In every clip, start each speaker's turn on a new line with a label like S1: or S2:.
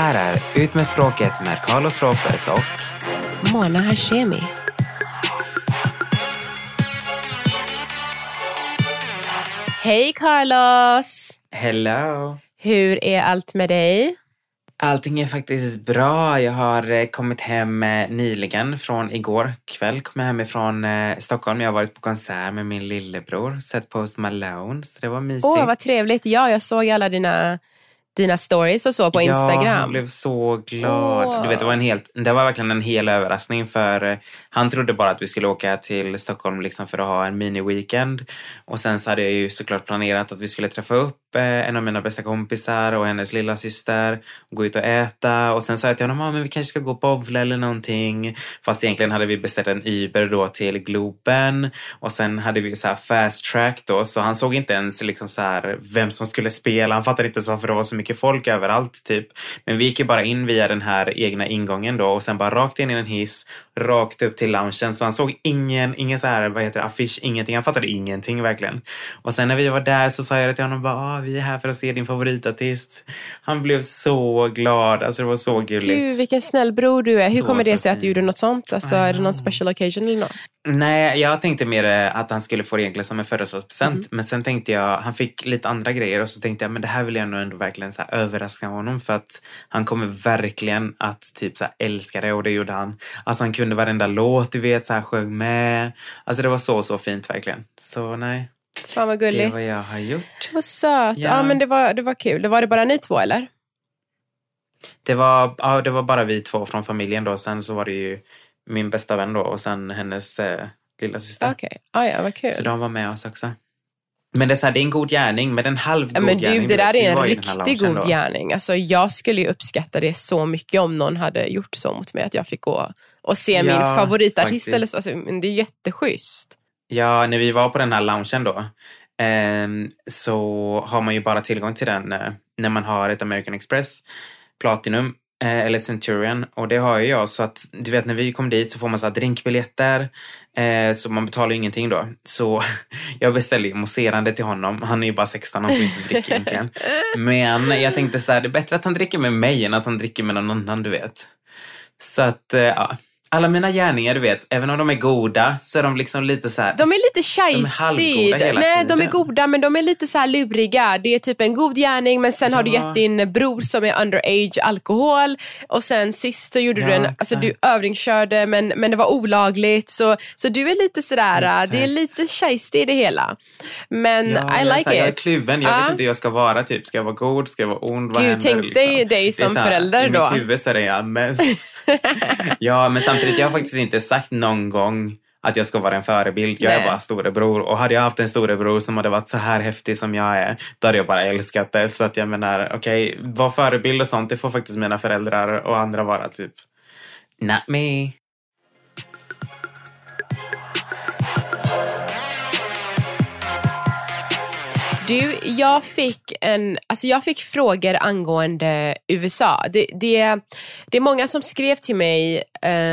S1: här är Ut med språket med Carlos Ropers och
S2: Mona Hashemi. Hej Carlos!
S1: Hello!
S2: Hur är allt med dig?
S1: Allting är faktiskt bra. Jag har eh, kommit hem eh, nyligen från igår kväll. Kom jag hem ifrån eh, Stockholm. Jag har varit på konsert med min lillebror. Sett Post Malone. Så det var mysigt.
S2: Åh, vad trevligt. Ja, jag såg alla dina, dina stories och så på
S1: Ja,
S2: Instagram.
S1: han blev så glad.
S2: Åh.
S1: Du vet, det, var en helt, det var verkligen en hel överraskning för eh, han trodde bara att vi skulle åka till Stockholm liksom för att ha en mini-weekend. Och sen så hade jag ju såklart planerat att vi skulle träffa upp en av mina bästa kompisar och hennes lilla syster och gå ut och äta. Och sen sa jag till honom, ah, men vi kanske ska gå och bowla eller någonting. Fast egentligen hade vi beställt en Uber då till Globen. Och sen hade vi så här fast track då, så han såg inte ens liksom så här vem som skulle spela. Han fattade inte ens varför det var så mycket folk överallt typ. Men vi gick ju bara in via den här egna ingången då och sen bara rakt in i en hiss, rakt upp till loungen. Så han såg ingen, ingen så här, vad heter det, affisch, ingenting. Han fattade ingenting verkligen. Och sen när vi var där så sa jag till honom bara, ah, vi är här för att se din favoritartist. Han blev så glad, alltså det var så gulligt.
S2: Gud, vilken snäll bror du är. Hur
S1: Så,
S2: kommer det sig att du gjorde något sånt? Alltså, är det någon
S1: know.
S2: special occasion eller något?
S1: Nej, jag tänkte mer eh, att han skulle få egentligen som en födelsedagspresent.
S2: Mm.
S1: Men sen tänkte jag, han fick lite andra grejer och så tänkte jag, men det här vill jag nog ändå verkligen så överraska honom för att han kommer verkligen att typ så älska det och det gjorde han. Alltså han kunde varenda låt, du vet, så här sjöng med. Alltså det var så, så fint verkligen. Så nej,
S2: Fan vad
S1: det är
S2: gulligt.
S1: vad jag har gjort.
S2: Vad söt. Ja.
S1: Ja.
S2: men det var, det var kul. Var det bara ni två eller?
S1: Det var, ja, det var bara vi två från familjen då. Sen så var det ju min bästa vän då och sen hennes eh, lilla syster.
S2: Okej. Ah, ja, vad kul.
S1: Så de var med oss också. Men det är, så här, det är en god gärning, men en halvgod
S2: Ja, men
S1: gärning.
S2: du, det
S1: vet,
S2: där är en riktig god
S1: då.
S2: gärning. Alltså, jag skulle ju uppskatta det så mycket om någon hade gjort så mot mig. Att jag fick gå och se min
S1: Ja,
S2: favoritartist.
S1: faktiskt.
S2: Eller så. Alltså, men det är jätteschysst.
S1: Ja, när vi var på den här loungen då ehm, så har man ju bara tillgång till den eh, när man har ett American Express Platinum eh, eller Centurion och det har ju jag så att du vet när vi kom dit så får man så här drinkbiljetter eh, så man betalar ju ingenting då. Så jag beställde ju mousserande till honom. Han är ju bara 16, han får inte dricka egentligen. Men jag tänkte så här, det är bättre att han dricker med mig än att han dricker med någon annan, du vet. Så att, ja. Alla mina gärningar, du vet, även om de är goda så är de liksom lite så här.
S2: De är lite
S1: hela
S2: Nej, de är
S1: tiden.
S2: goda men de är lite så här luriga. Det är typ en god gärning men sen har du
S1: Ja.
S2: gett din bror som är underage alkohol och sen sist så gjorde
S1: Ja,
S2: du en, alltså du
S1: exakt.
S2: övningskörde men, men det var olagligt. Så, så du är lite sådär,
S1: Exakt.
S2: det är lite shiesty i det hela. Men
S1: Ja,
S2: I like
S1: så här, Jag är
S2: it.
S1: kluven. Jag
S2: Ja.
S1: vet inte hur jag ska vara. Typ. Ska jag vara god? Ska jag vara ond? Vad
S2: Gud,
S1: händer,
S2: tänk dig dig
S1: Det är
S2: som förälder
S1: I
S2: då.
S1: mitt huvud så är det jag mest. ja, men samtidigt, jag har faktiskt inte sagt någon gång att jag ska vara en förebild. Jag
S2: Nej.
S1: är bara storebror. Och hade jag haft en storebror som hade varit så här häftig som jag är, då hade jag bara älskat det. Så att jag menar, okej, var förebild och sånt, det får faktiskt mina föräldrar och andra vara typ. Not me.
S2: Du, jag fick, en, alltså jag fick frågor angående USA. Det, det, det är många som skrev till mig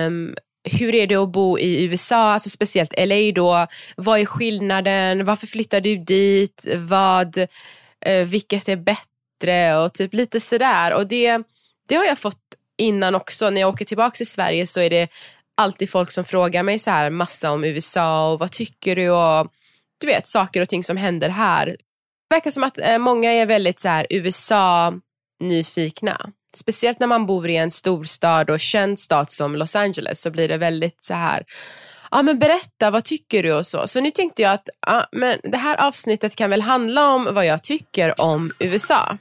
S2: um, hur är det att bo i USA, alltså speciellt LA då. Vad är skillnaden? Varför flyttar du dit? Vad, eh, vilket är bättre? Och typ lite sådär. Och det, det har jag fått innan också. När jag åker tillbaka till Sverige så är det alltid folk som frågar mig så här massa om USA och vad tycker du? Och du vet, saker och ting som händer här. Det verkar som att eh, många är väldigt så här USA-nyfikna. Speciellt när man bor i en storstad och känd stad som Los Angeles så blir det väldigt så här Ja men berätta, vad tycker du och så. Så nu tänkte jag att ja, men det här avsnittet kan väl handla om vad jag tycker om USA.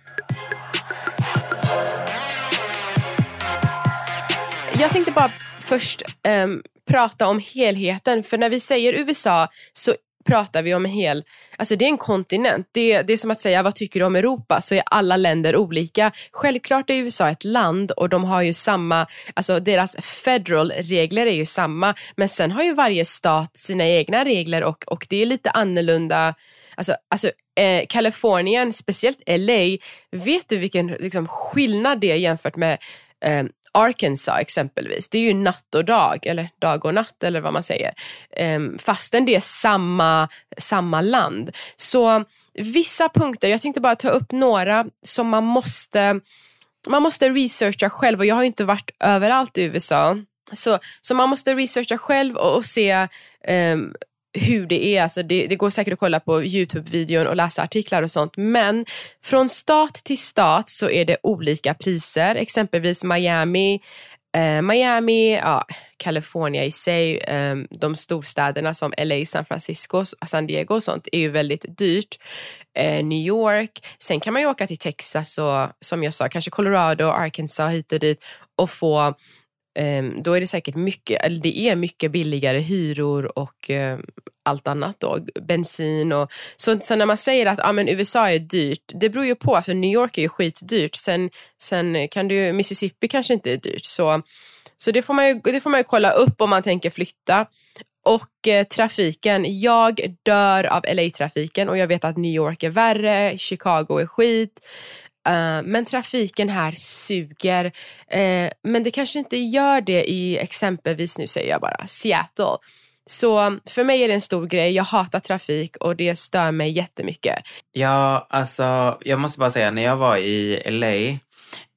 S2: Jag tänkte bara först ehm, prata om helheten. För när vi säger USA så pratar vi om en hel, alltså det är en kontinent. Det, det är som att säga vad tycker du om Europa så är alla länder olika. Självklart är USA ett land och de har ju samma, alltså deras federal regler är ju samma. Men sen har ju varje stat sina egna regler och, och det är lite annorlunda Alltså, alltså eh, Kalifornien, speciellt LA, vet du vilken liksom, skillnad det är jämfört med eh, Arkansas exempelvis. Det är ju natt och dag, eller dag och natt eller vad man säger. Ehm, fastän det är samma, samma land. Så vissa punkter, jag tänkte bara ta upp några som man måste man måste researcha själv och jag har ju inte varit överallt i USA. Så, så man måste researcha själv och, och se um, hur det är. Alltså det, det går säkert att kolla på Youtube-videon och läsa artiklar och sånt. Men från stat till stat så är det olika priser. Exempelvis Miami, eh, Miami, ja, California i sig, eh, de storstäderna som LA, San Francisco, San Diego och sånt är ju väldigt dyrt. Eh, New York, sen kan man ju åka till Texas och som jag sa, kanske Colorado, Arkansas hit och dit och få Ehm, då är det säkert mycket, eller det är mycket billigare hyror och ehm, allt annat då, bensin och så, så när man säger att ah, men USA är dyrt, det beror ju på, alltså New York är ju skitdyrt, sen, sen kan du, Mississippi kanske inte är dyrt så, så det, får man ju, det får man ju kolla upp om man tänker flytta. Och eh, trafiken, jag dör av LA-trafiken och jag vet att New York är värre, Chicago är skit. Uh, men trafiken här suger. Uh, men det kanske inte gör det i exempelvis, nu säger jag bara, Seattle. Så för mig är det en stor grej. Jag hatar trafik och det stör mig jättemycket.
S1: Ja, alltså jag måste bara säga, när jag var i LA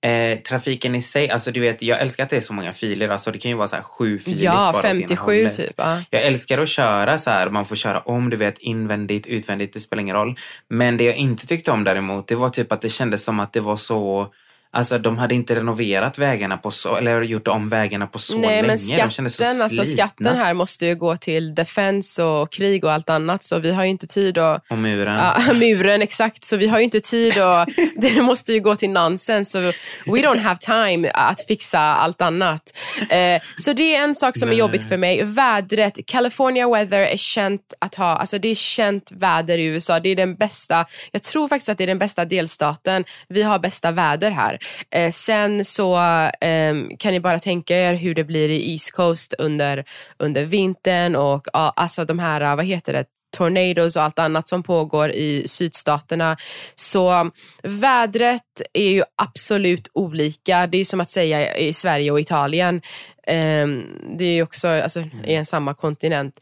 S1: Eh, trafiken i sig, alltså du vet, jag älskar att det är så många filer. Alltså det kan ju vara så här sju filer
S2: Ja, bara 57 typ. Ja.
S1: Jag älskar att köra så här, man får köra om, du vet, invändigt, utvändigt, det spelar ingen roll. Men det jag inte tyckte om däremot, det var typ att det kändes som att det var så Alltså de hade inte renoverat vägarna på så, eller gjort om vägarna på så
S2: Nej,
S1: länge.
S2: Men skatten, de kändes så slitna. alltså skatten här måste ju gå till defense och krig och allt annat så vi har ju inte tid att...
S1: Och muren.
S2: Ja, muren exakt. Så vi har ju inte tid och det måste ju gå till nonsens. Så we don't have time att fixa allt annat. Eh, så det är en sak som är jobbigt för mig. Vädret, California weather är känt att ha, alltså det är känt väder i USA. Det är den bästa, jag tror faktiskt att det är den bästa delstaten. Vi har bästa väder här. Eh, sen så eh, kan ni bara tänka er hur det blir i East Coast under, under vintern och ja, alltså de här, vad heter det, tornados och allt annat som pågår i sydstaterna. Så vädret är ju absolut olika. Det är som att säga i Sverige och Italien. Um, det är också alltså, i en samma kontinent.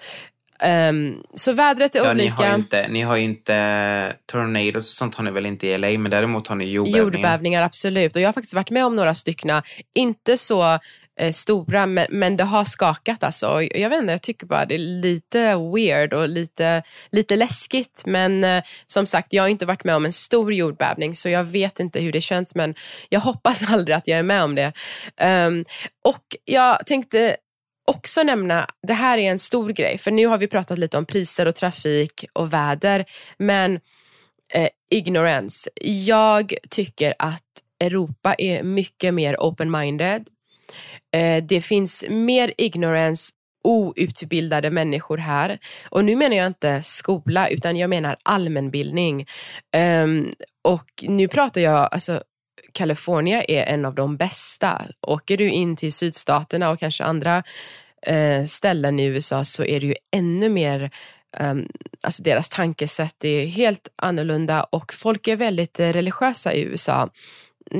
S2: Um, så vädret är ja, olika.
S1: Ni har, inte, ni har ju inte tornados och sånt har ni väl inte i LA, men däremot har ni jordbävningar.
S2: Jordbävningar, absolut. Och jag har faktiskt varit med om några stycken. Inte så eh, stora, men, men det har skakat alltså. Jag vet inte, jag tycker bara det är lite weird och lite, lite läskigt. Men eh, som sagt, jag har inte varit med om en stor jordbävning, så jag vet inte hur det känns, men jag hoppas aldrig att jag är med om det. Um, och jag tänkte också nämna, det här är en stor grej, för nu har vi pratat lite om priser och trafik och väder, men eh, ignorance. Jag tycker att Europa är mycket mer open-minded. Eh, det finns mer ignorance outbildade människor här. Och nu menar jag inte skola utan jag menar allmänbildning. Um, och nu pratar jag alltså California är en av de bästa. Åker du in till sydstaterna och kanske andra eh, ställen i USA så är det ju ännu mer Um, alltså deras tankesätt är helt annorlunda och folk är väldigt eh, religiösa i USA.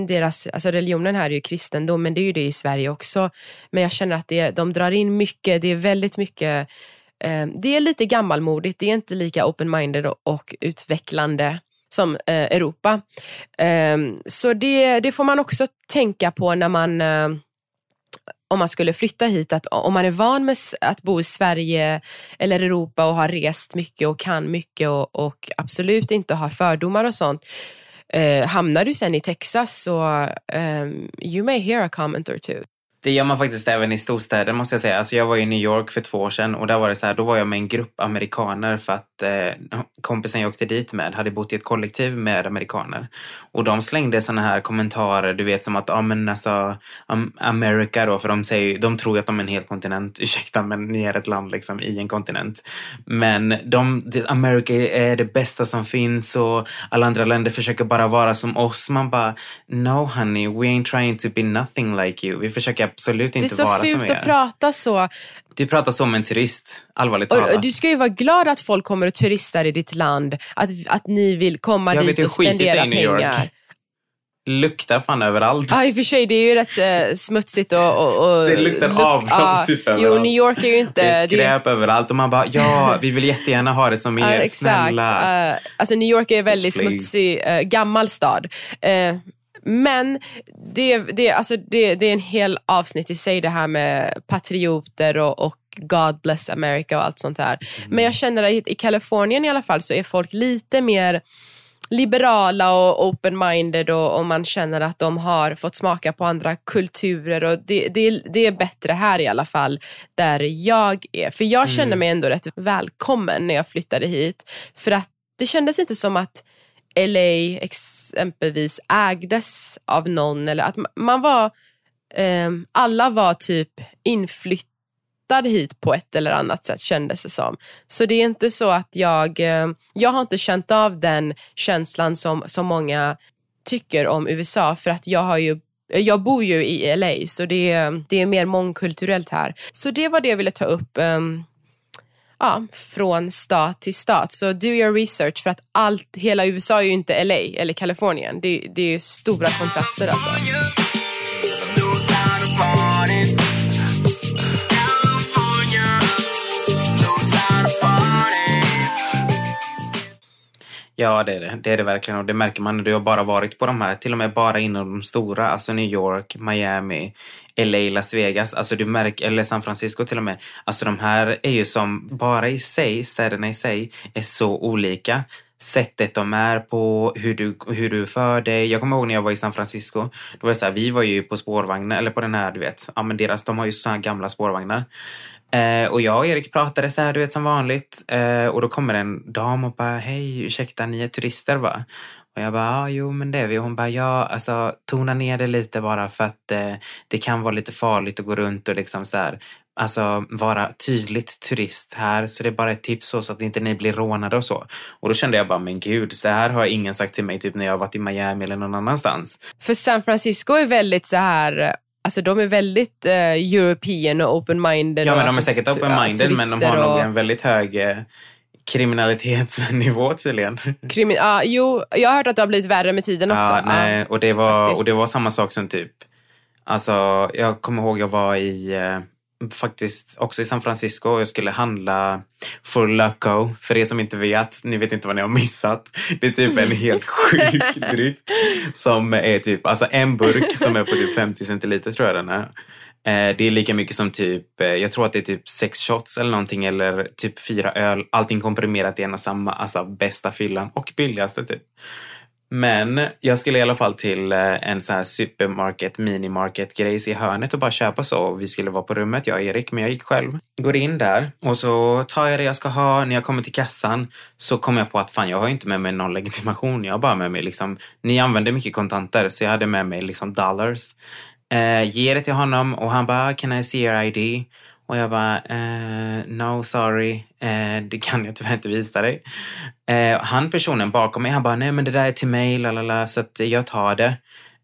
S2: Deras, alltså religionen här är ju kristendom, men det är ju det i Sverige också. Men jag känner att det, de drar in mycket, det är väldigt mycket ehm, det är lite gammalmodigt, det är inte lika open-minded och, och utvecklande som eh, Europa. Eh, så det, det får man också tänka på när man eh, om man skulle flytta hit, att om man är van med att bo i Sverige eller Europa och har rest mycket och kan mycket och, och absolut inte har fördomar och sånt. Eh, hamnar du sen i Texas så um, you may hear a comment or two.
S1: Det gör man faktiskt även i storstäder måste jag säga. Alltså jag var i New York för två år sedan och där var det så här, då var jag med en grupp amerikaner för att eh, kompisen jag åkte dit med hade bott i ett kollektiv med amerikaner. Och de slängde sådana här kommentarer, du vet som att, ja men alltså, America då, för de säger de tror att de är en hel kontinent. Ursäkta, men ni är ett land liksom i en kontinent. Men de, America är det bästa som finns och alla andra länder försöker bara vara som oss. Man bara, no honey, we ain't trying to be nothing like you. Vi försöker absolut inte vara som er.
S2: Det är så fult att prata så.
S1: Du pratar som en turist, allvarligt talat.
S2: Och, du ska ju vara glad att folk kommer och turistar i ditt land. Att, att ni vill komma jag dit och spendera pengar
S1: luktar fan överallt.
S2: Ja, i och för sig. Det är ju rätt uh, smutsigt och, och, och
S1: Det luktar luk avlopp typ överallt.
S2: Jo, New York är ju inte...
S1: Det är skräp det... överallt och man bara, ja, vi vill jättegärna ha det som er,
S2: uh,
S1: snälla.
S2: Uh, alltså New York är en väldigt smutsig, uh, gammal stad. Uh, men det, det, alltså det, det är en hel avsnitt i sig det här med patrioter och, och God bless America och allt sånt här. Mm. Men jag känner att i Kalifornien i alla fall så är folk lite mer liberala och open-minded och, och, man känner att de har fått smaka på andra kulturer och det, det, det är bättre här i alla fall där jag är. För jag känner mm. mig ändå rätt välkommen när jag flyttade hit. För att det kändes inte som att LA exempelvis ägdes av någon eller att man var eh, alla var typ inflyttade hit på ett eller annat sätt kändes det som. Så det är inte så att jag, eh, jag har inte känt av den känslan som, som många tycker om USA för att jag har ju jag bor ju i LA så det är, det är mer mångkulturellt här. Så det var det jag ville ta upp um, ja, från stat till stat. Så do your research för att allt, hela USA är ju inte LA eller Kalifornien. Det, det är stora kontraster alltså.
S1: Ja, det är det. Det är det verkligen och det märker man när du har bara varit på de här, till och med bara inom de stora, alltså New York, Miami, LA, Las Vegas, alltså du märker, eller San Francisco till och med. Alltså de här är ju som bara i sig, städerna i sig, är så olika sättet de är på, hur du, hur du för dig. Jag kommer ihåg när jag var i San Francisco. Då var det så här, vi var ju på spårvagnen, eller på den här, du vet, ja men deras, de har ju sådana gamla spårvagnar. Eh, och jag och Erik pratade så här, du vet som vanligt. Eh, och då kommer en dam och bara, hej, ursäkta, ni är turister va? Och jag bara, ah, jo men det är vi. Och hon bara, ja, alltså tona ner det lite bara för att eh, det kan vara lite farligt att gå runt och liksom så här, alltså vara tydligt turist här. Så det är bara ett tips så, så att inte ni blir rånade och så. Och då kände jag bara, men gud, så här har ingen sagt till mig typ när jag har varit i Miami eller någon annanstans.
S2: För San Francisco är väldigt så här Alltså de är väldigt uh, European och open-minded.
S1: Ja, men de är säkert open-minded, men de har och... nog en väldigt hög uh, kriminalitetsnivå tydligen.
S2: Krimi uh, jo, jag har hört att det har blivit värre med tiden också.
S1: Ja, nej, och, det var, och det var samma sak som typ, alltså jag kommer ihåg jag var i uh, faktiskt också i San Francisco och jag skulle handla For Loco. För er som inte vet, ni vet inte vad ni har missat. Det är typ en helt sjuk dryck som är typ, alltså en burk som är på typ 50 centiliter tror jag den är. Eh, det är lika mycket som typ, eh, jag tror att det är typ sex shots eller någonting eller typ fyra öl. Allting komprimerat i en och samma, alltså bästa fyllan och billigaste typ. Men jag skulle i alla fall till eh, en sån här supermarket, minimarket grejs i hörnet och bara köpa så. Vi skulle vara på rummet, jag och Erik, men jag gick själv. Går in där och så tar jag det jag ska ha. När jag kommer till kassan så kommer jag på att fan, jag har inte med mig någon legitimation. Jag har bara med mig liksom, ni använder mycket kontanter så jag hade med mig liksom dollars. Eh, ger det till honom och han bara, can I see your ID? Och jag bara, eh, no sorry, eh, det kan jag tyvärr inte visa dig. Eh, han personen bakom mig, han bara, nej men det där är till mig, lalala, så att jag tar det.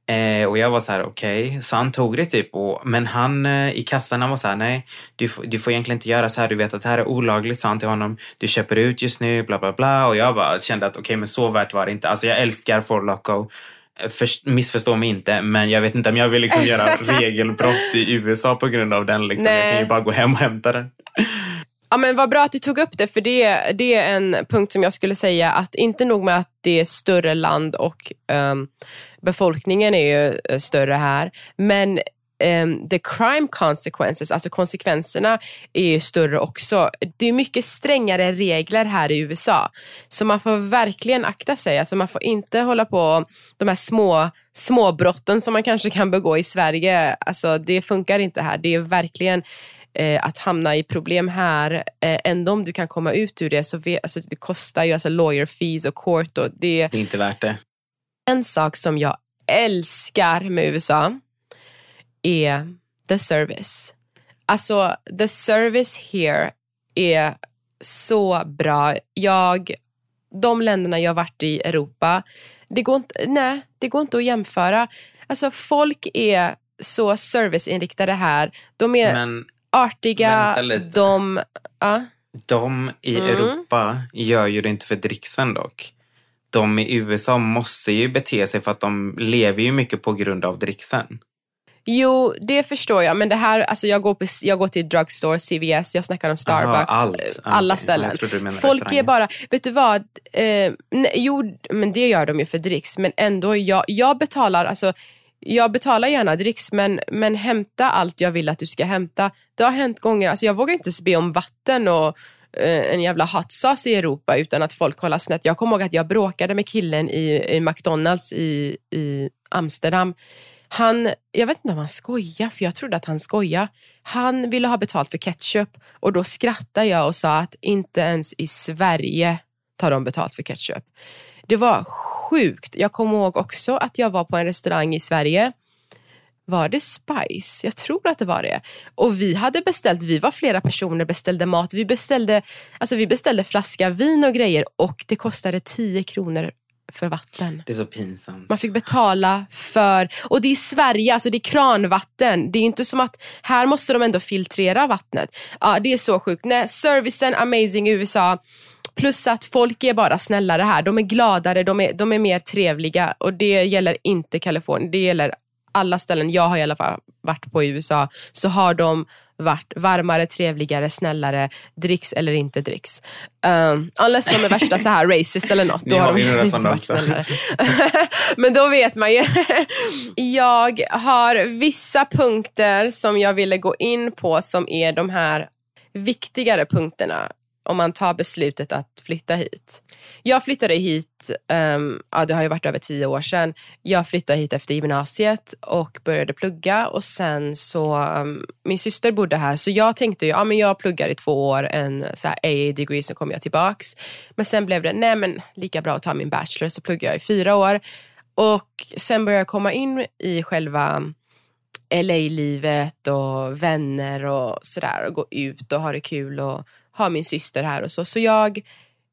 S1: Eh, och jag var så här, okej. Okay. Så han tog det typ. Och, men han eh, i kassan han var så här, nej, du, du får egentligen inte göra så här. Du vet att det här är olagligt, sa han till honom. Du köper ut just nu, bla bla bla. Och jag bara kände att okej, okay, men så värt var det inte. Alltså jag älskar For Loco. För, missförstå mig inte, men jag vet inte om jag vill liksom göra regelbrott i USA på grund av den. Liksom. Jag kan ju bara gå hem och hämta den.
S2: Ja, men vad bra att du tog upp det, för det, det är en punkt som jag skulle säga att inte nog med att det är större land och um, befolkningen är ju eh, större här, men um, the crime consequences, alltså konsekvenserna är ju större också. Det är mycket strängare regler här i USA. Så man får verkligen akta sig. Alltså man får inte hålla på de här små småbrotten som man kanske kan begå i Sverige. Alltså det funkar inte här. Det är verkligen eh, att hamna i problem här. Eh, ändå om du kan komma ut ur det så vet, alltså, det kostar ju alltså lawyer fees och court. Och det,
S1: det är inte värt det.
S2: En sak som jag älskar med USA är the service. Alltså the service here är så bra. Jag, de länderna jag varit i Europa, det går inte, nej, det går inte att jämföra. Alltså folk är så serviceinriktade här. De är Men, artiga. De, ja.
S1: de i mm. Europa gör ju det inte för dricksen dock. De i USA måste ju bete sig för att de lever ju mycket på grund av dricksen.
S2: Jo, det förstår jag. Men det här, alltså jag går, på, jag går till drugstore, CVS, jag snackar om Starbucks,
S1: Aha, allt.
S2: eh,
S1: Ah,
S2: alla ställen.
S1: Trodde du menade
S2: Folk är bara, vet du vad? Eh, nej, jo, men det gör de ju för dricks. Men ändå, jag, jag betalar, alltså jag betalar gärna dricks men, men hämta allt jag vill att du ska hämta. Det har hänt gånger, alltså jag vågar inte be om vatten och eh, en jävla hot sauce i Europa utan att folk kollar snett. Jag kommer ihåg att jag bråkade med killen i, i McDonalds i, i Amsterdam. Han, jag vet inte om han skojar, för jag trodde att han skojar. Han ville ha betalt för ketchup och då skrattade jag och sa att inte ens i Sverige tar de betalt för ketchup. Det var sjukt. Jag kommer ihåg också att jag var på en restaurang i Sverige. Var det Spice? Jag tror att det var det. Och vi hade beställt, vi var flera personer, beställde mat. Vi beställde, alltså vi beställde flaska vin och grejer och det kostade 10 kronor för vatten.
S1: Det är så pinsamt.
S2: Man fick betala för, och det är Sverige, alltså det är kranvatten. Det är inte som att, här måste de ändå filtrera vattnet. Ja, det är så sjukt. Nej, servicen amazing i USA. Plus att folk är bara snällare här. De är gladare, de är, de är mer trevliga. Och det gäller inte Kalifornien, det gäller alla ställen jag har i alla fall varit på i USA. Så har de varit varmare, trevligare, snällare, dricks eller inte dricks. Um, unless de är värsta så här racist eller något. Då
S1: har
S2: har de inte varit snällare. Men då vet man ju. jag har vissa punkter som jag ville gå in på som är de här viktigare punkterna om man tar beslutet att flytta hit. Jag flyttade hit, um, ja, det har ju varit över tio år sedan. Jag flyttade hit efter gymnasiet och började plugga och sen så, um, min syster bodde här så jag tänkte ju, ja men jag pluggar i två år, en så här AA degree så kommer jag tillbaks. Men sen blev det, nej men lika bra att ta min bachelor så pluggar jag i fyra år. Och sen började jag komma in i själva eh, LA-livet och vänner och sådär och gå ut och ha det kul och ha min syster här och så. Så jag,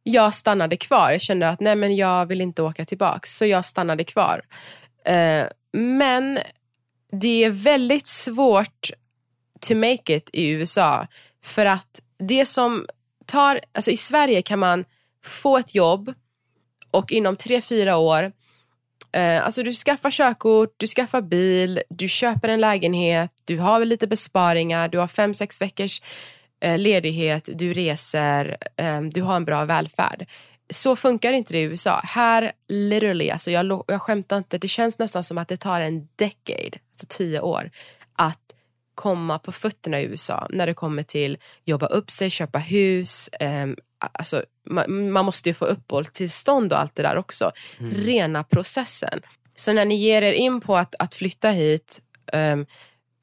S2: jag stannade kvar. Jag kände att nej men jag vill inte åka tillbaks så jag stannade kvar. Eh, men det är väldigt svårt to make it i USA för att det som tar, alltså i Sverige kan man få ett jobb och inom tre, fyra år Eh, alltså du skaffar körkort, du skaffar bil, du köper en lägenhet, du har väl lite besparingar, du har fem, sex veckors eh, ledighet, du reser, eh, du har en bra välfärd. Så funkar inte det i USA. Här, literally, alltså jag, jag skämtar inte, det känns nästan som att det tar en decade, alltså tio år, att komma på fötterna i USA när det kommer till jobba upp sig, köpa hus. Eh, alltså, man, man måste ju få uppehållstillstånd och allt det där också. Rena processen. Så när ni ger er in på att, att flytta hit, um,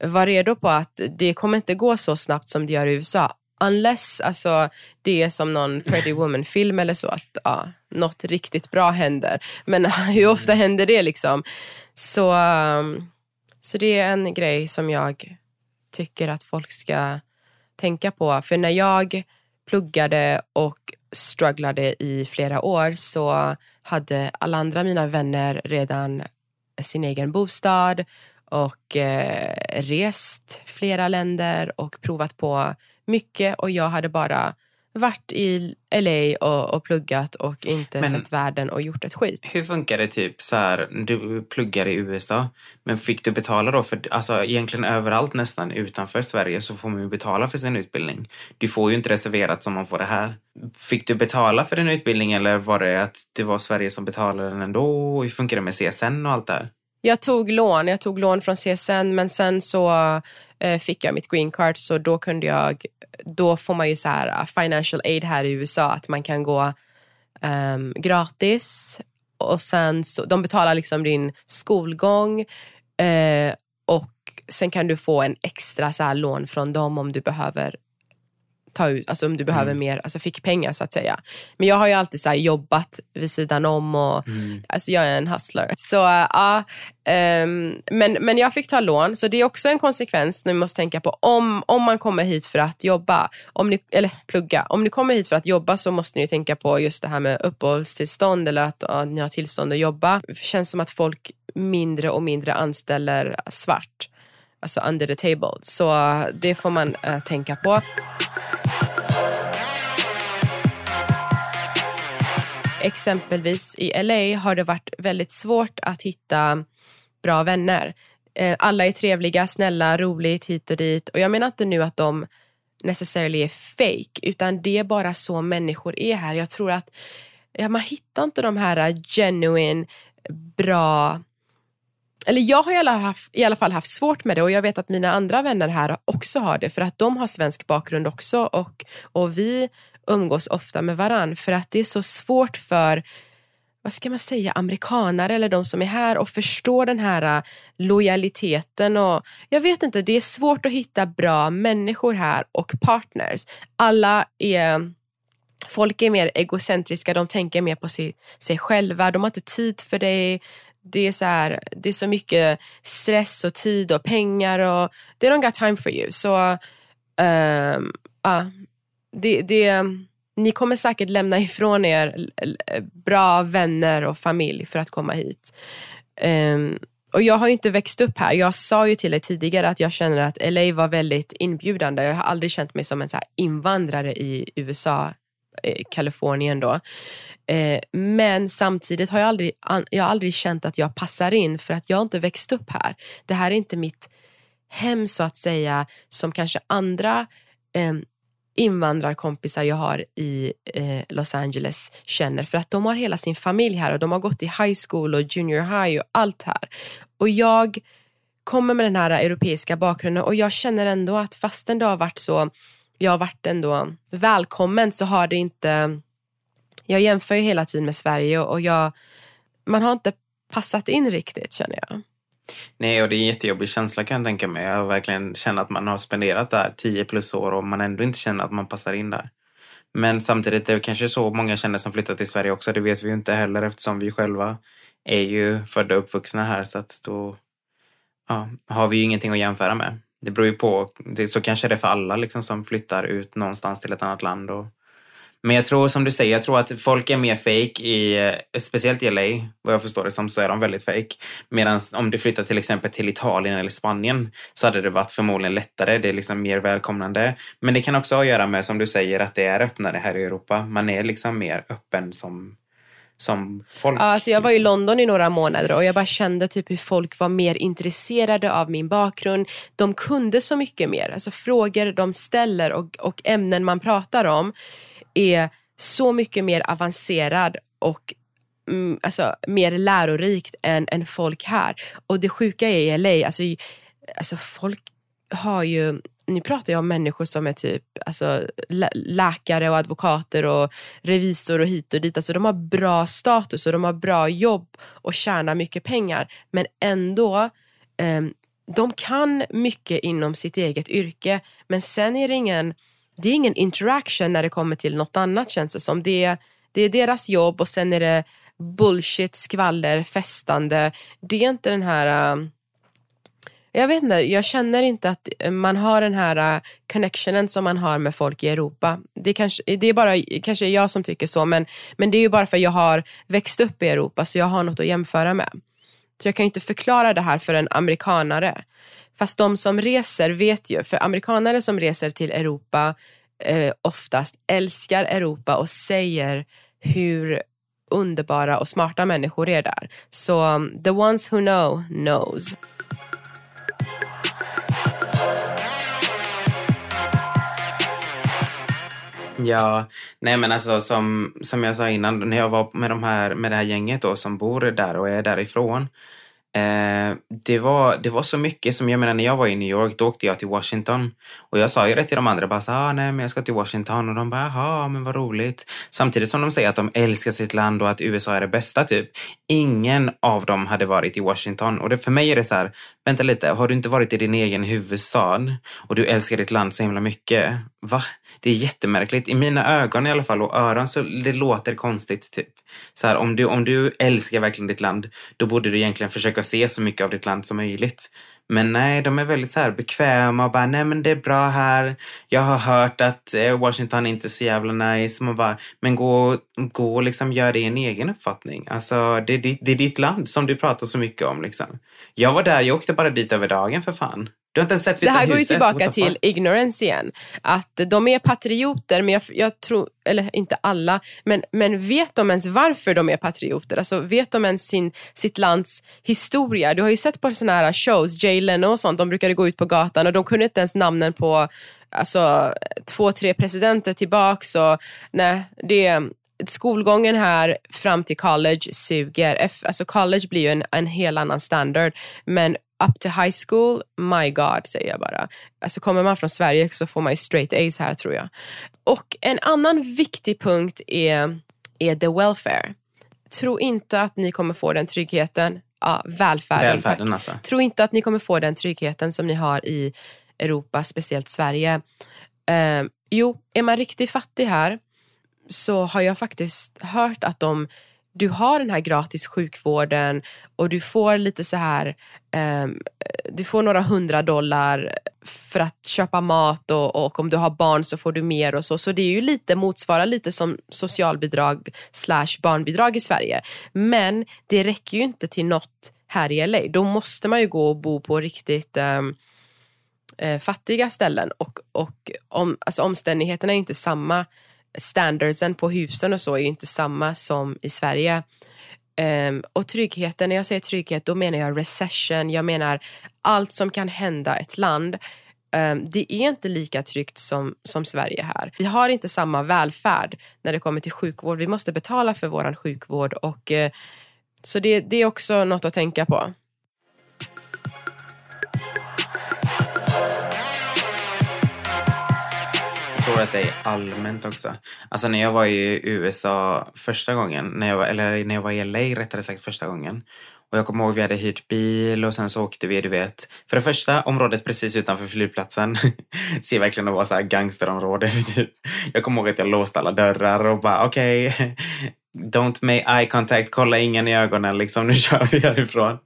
S2: var redo på att det kommer inte gå så snabbt som det gör i USA. Unless alltså, det är som någon Pretty Woman-film eller så, att ja, något riktigt bra händer. Men hur ofta händer det liksom? Så, um, så det är en grej som jag tycker att folk ska tänka på. För när jag pluggade och strugglade i flera år så hade alla andra mina vänner redan sin egen bostad och eh, rest flera länder och provat på mycket och jag hade bara varit i LA och, och pluggat och inte
S1: Men-
S2: sett världen och gjort ett skit.
S1: Hur funkar det typ så här, du pluggar i USA, men fick du betala då för, alltså egentligen överallt nästan utanför Sverige så får man ju betala för sin utbildning. Du får ju inte reserverat som man får det här. Fick du betala för din utbildning eller var det att det var Sverige som betalade den ändå? Hur funkar det med CSN och allt det här?
S2: Jag tog lån, jag tog lån från CSN men sen så eh, fick jag mitt green card så då kunde jag, då får man ju så här uh, financial aid här i USA att man kan gå um, gratis. Och sen så, de betalar liksom din skolgång eh, och sen kan du få en extra så här lån från dem om du behöver ta ut, alltså om du behöver mer, alltså fick pengar så att säga. Men jag har ju alltid så här jobbat vid sidan om och alltså jag är en hustler. Så äh, ja, ehm, men, men jag fick ta lån så det är också en konsekvens ni måste tänka på om, om man kommer hit för att jobba, om ni, eller plugga. Om ni kommer hit för att jobba så måste ni ju tänka på just det här med uppehållstillstånd eller att ja, ni har tillstånd att jobba. Det känns som att folk mindre och mindre anställer svart. Alltså under the table. Så det får man äh, tänka på. Exempelvis i LA har det varit väldigt svårt att hitta bra vänner. Eh, alla är trevliga, snälla, roligt hit och dit. Och jag menar inte nu att de necessarily är fake, utan det är bara så människor är här. Jag tror att ja, man hittar inte de här genuine, bra eller jag har i alla, haft, i alla fall haft svårt med det och jag vet att mina andra vänner här också har det för att de har svensk bakgrund också och, och vi umgås ofta med varann för att det är så svårt för vad ska man säga, amerikanare eller de som är här och förstår den här äh, lojaliteten. Och jag vet inte, det är svårt att hitta bra människor här och partners. Alla är Folk är mer egocentriska, de tänker mer på sig, sig själva, de har inte tid för dig. Det är, så här, det är så mycket stress och tid och pengar och they don't got time for you. Så um, uh, det, det, ni kommer säkert lämna ifrån er bra vänner och familj för att komma hit. Um, och jag har ju inte växt upp här. Jag sa ju till er tidigare att jag känner att LA var väldigt inbjudande. Jag har aldrig känt mig som en så invandrare i USA, eh, Kalifornien då. Eh, men samtidigt har jag aldrig, jag har aldrig känt att jag passar in för att jag har inte växt upp här. Det här är inte mitt hem så att säga som kanske andra eh, invandrarkompisar jag har i eh, Los Angeles känner för att de har hela sin familj här och de har gått i high school och junior high och allt här. Och jag kommer med den här europeiska bakgrunden och jag känner ändå att fastän det har varit så, jag har varit ändå välkommen så har det inte, jag jämför ju hela tiden med Sverige och jag, man har inte passat in riktigt känner jag.
S1: Nej, och det är en jättejobbig känsla kan jag tänka mig. Jag verkligen känner att man har spenderat där 10 plus år och man ändå inte känner att man passar in där. Men samtidigt det är det kanske så många känner som flyttat till Sverige också. Det vet vi ju inte heller eftersom vi själva är ju födda och uppvuxna här så att då ja, har vi ju ingenting att jämföra med. Det beror ju på. Det, så kanske det är för alla liksom som flyttar ut någonstans till ett annat land och men jag tror som du säger, jag tror att folk är mer fake i, speciellt i LA, vad jag förstår det som, så är de väldigt fake. Medan om du flyttar till exempel till Italien eller Spanien så hade det varit förmodligen lättare, det är liksom mer välkomnande. Men det kan också ha att göra med, som du säger, att det är öppnare här i Europa. Man är liksom mer öppen som som folk.
S2: Ja, alltså jag var i London i några månader och jag bara kände typ hur folk var mer intresserade av min bakgrund. De kunde så mycket mer. Alltså frågor de ställer och, och ämnen man pratar om är så mycket mer avancerad och mm, alltså, mer lärorikt än, än folk här. Och det sjuka är i LA, alltså, alltså folk har ju nu pratar jag om människor som är typ alltså, läkare och advokater och revisor och hit och dit. Alltså, de har bra status och de har bra jobb och tjänar mycket pengar. Men ändå, eh, de kan mycket inom sitt eget yrke. Men sen är det ingen det är ingen interaction när det kommer till något annat känns det som. Det är, det är deras jobb och sen är det bullshit, skvaller, festande. Det är inte den här... Um, jag vet inte, jag känner inte att man har den här uh, connectionen som man har med folk i Europa. Det kanske, det är bara kanske jag som tycker så, men, men det är ju bara för att jag har växt upp i Europa så jag har något att jämföra med. Så jag kan inte förklara det här för en amerikanare. Fast de som reser vet ju, för amerikanare som reser till Europa eh, oftast älskar Europa och säger hur underbara och smarta människor är där. Så um, the ones who know knows.
S1: Ja, nej men alltså som, som jag sa innan, när jag var med, de här, med det här gänget då som bor där och är därifrån Eh, det, var, det var så mycket som, jag menar när jag var i New York, då åkte jag till Washington. Och jag sa ju det till de andra, bara så, ah, nej men jag ska till Washington. Och de bara, jaha, men vad roligt. Samtidigt som de säger att de älskar sitt land och att USA är det bästa typ. Ingen av dem hade varit i Washington. Och det, för mig är det så här, vänta lite, har du inte varit i din egen huvudstad och du älskar ditt land så himla mycket? Va? Det är jättemärkligt. I mina ögon i alla fall och öron så det låter konstigt. Typ. Så här, om, du, om du älskar verkligen ditt land, då borde du egentligen försöka se så mycket av ditt land som möjligt. Men nej, de är väldigt så här bekväma och bara, nej men det är bra här. Jag har hört att eh, Washington inte är så jävla nice. Man bara, men gå, gå och liksom gör det en egen uppfattning. Alltså, det, det, det är ditt land som du pratar så mycket om liksom. Jag var där, jag åkte bara dit över dagen för fan. Du har inte ens sett
S2: Det
S1: Vita
S2: här går ju
S1: huset?
S2: tillbaka till ignorance igen. Att de är patrioter, men jag, jag tror, eller inte alla, men, men vet de ens varför de är patrioter? Alltså vet de ens sin, sitt lands historia? Du har ju sett på sådana här shows, Jay Leno och sånt, de brukade gå ut på gatan och de kunde inte ens namnen på alltså, två, tre presidenter tillbaks. Och, nej, det, skolgången här fram till college suger. Alltså college blir ju en, en helt annan standard. Men up to high school, my god säger jag bara. Alltså kommer man från Sverige så får man ju straight A's här tror jag. Och en annan viktig punkt är, är the welfare. Tro inte att ni kommer få den tryggheten, ja, välfärden,
S1: Välfärden alltså.
S2: Tro inte att ni kommer få den tryggheten som ni har i Europa, speciellt Sverige. Eh, jo, är man riktigt fattig här så har jag faktiskt hört att de, du har den här gratis sjukvården och du får lite så här, um, du får några hundra dollar för att köpa mat och, och om du har barn så får du mer och så. Så det är ju lite, motsvarar lite som socialbidrag slash barnbidrag i Sverige. Men det räcker ju inte till något här i LA. Då måste man ju gå och bo på riktigt um, fattiga ställen och, och om, alltså omständigheterna är ju inte samma. Standardsen på husen och så är ju inte samma som i Sverige. Um, och tryggheten, när jag säger trygghet då menar jag recession, jag menar allt som kan hända ett land. Um, det är inte lika tryggt som, som Sverige här. Vi har inte samma välfärd när det kommer till sjukvård. Vi måste betala för vår sjukvård och uh, så det, det är också något att tänka på.
S1: Tror att det är allmänt också. Alltså när jag var i USA första gången, när jag var, eller när jag var i LA rättare sagt första gången. Och jag kommer ihåg vi hade hyrt bil och sen så åkte vi, du vet. För det första, området precis utanför flygplatsen ser verkligen att vara så här gangsterområde. Typ. Jag kommer ihåg att jag låste alla dörrar och bara okej, don't make eye contact, kolla ingen i ögonen liksom, nu kör vi härifrån.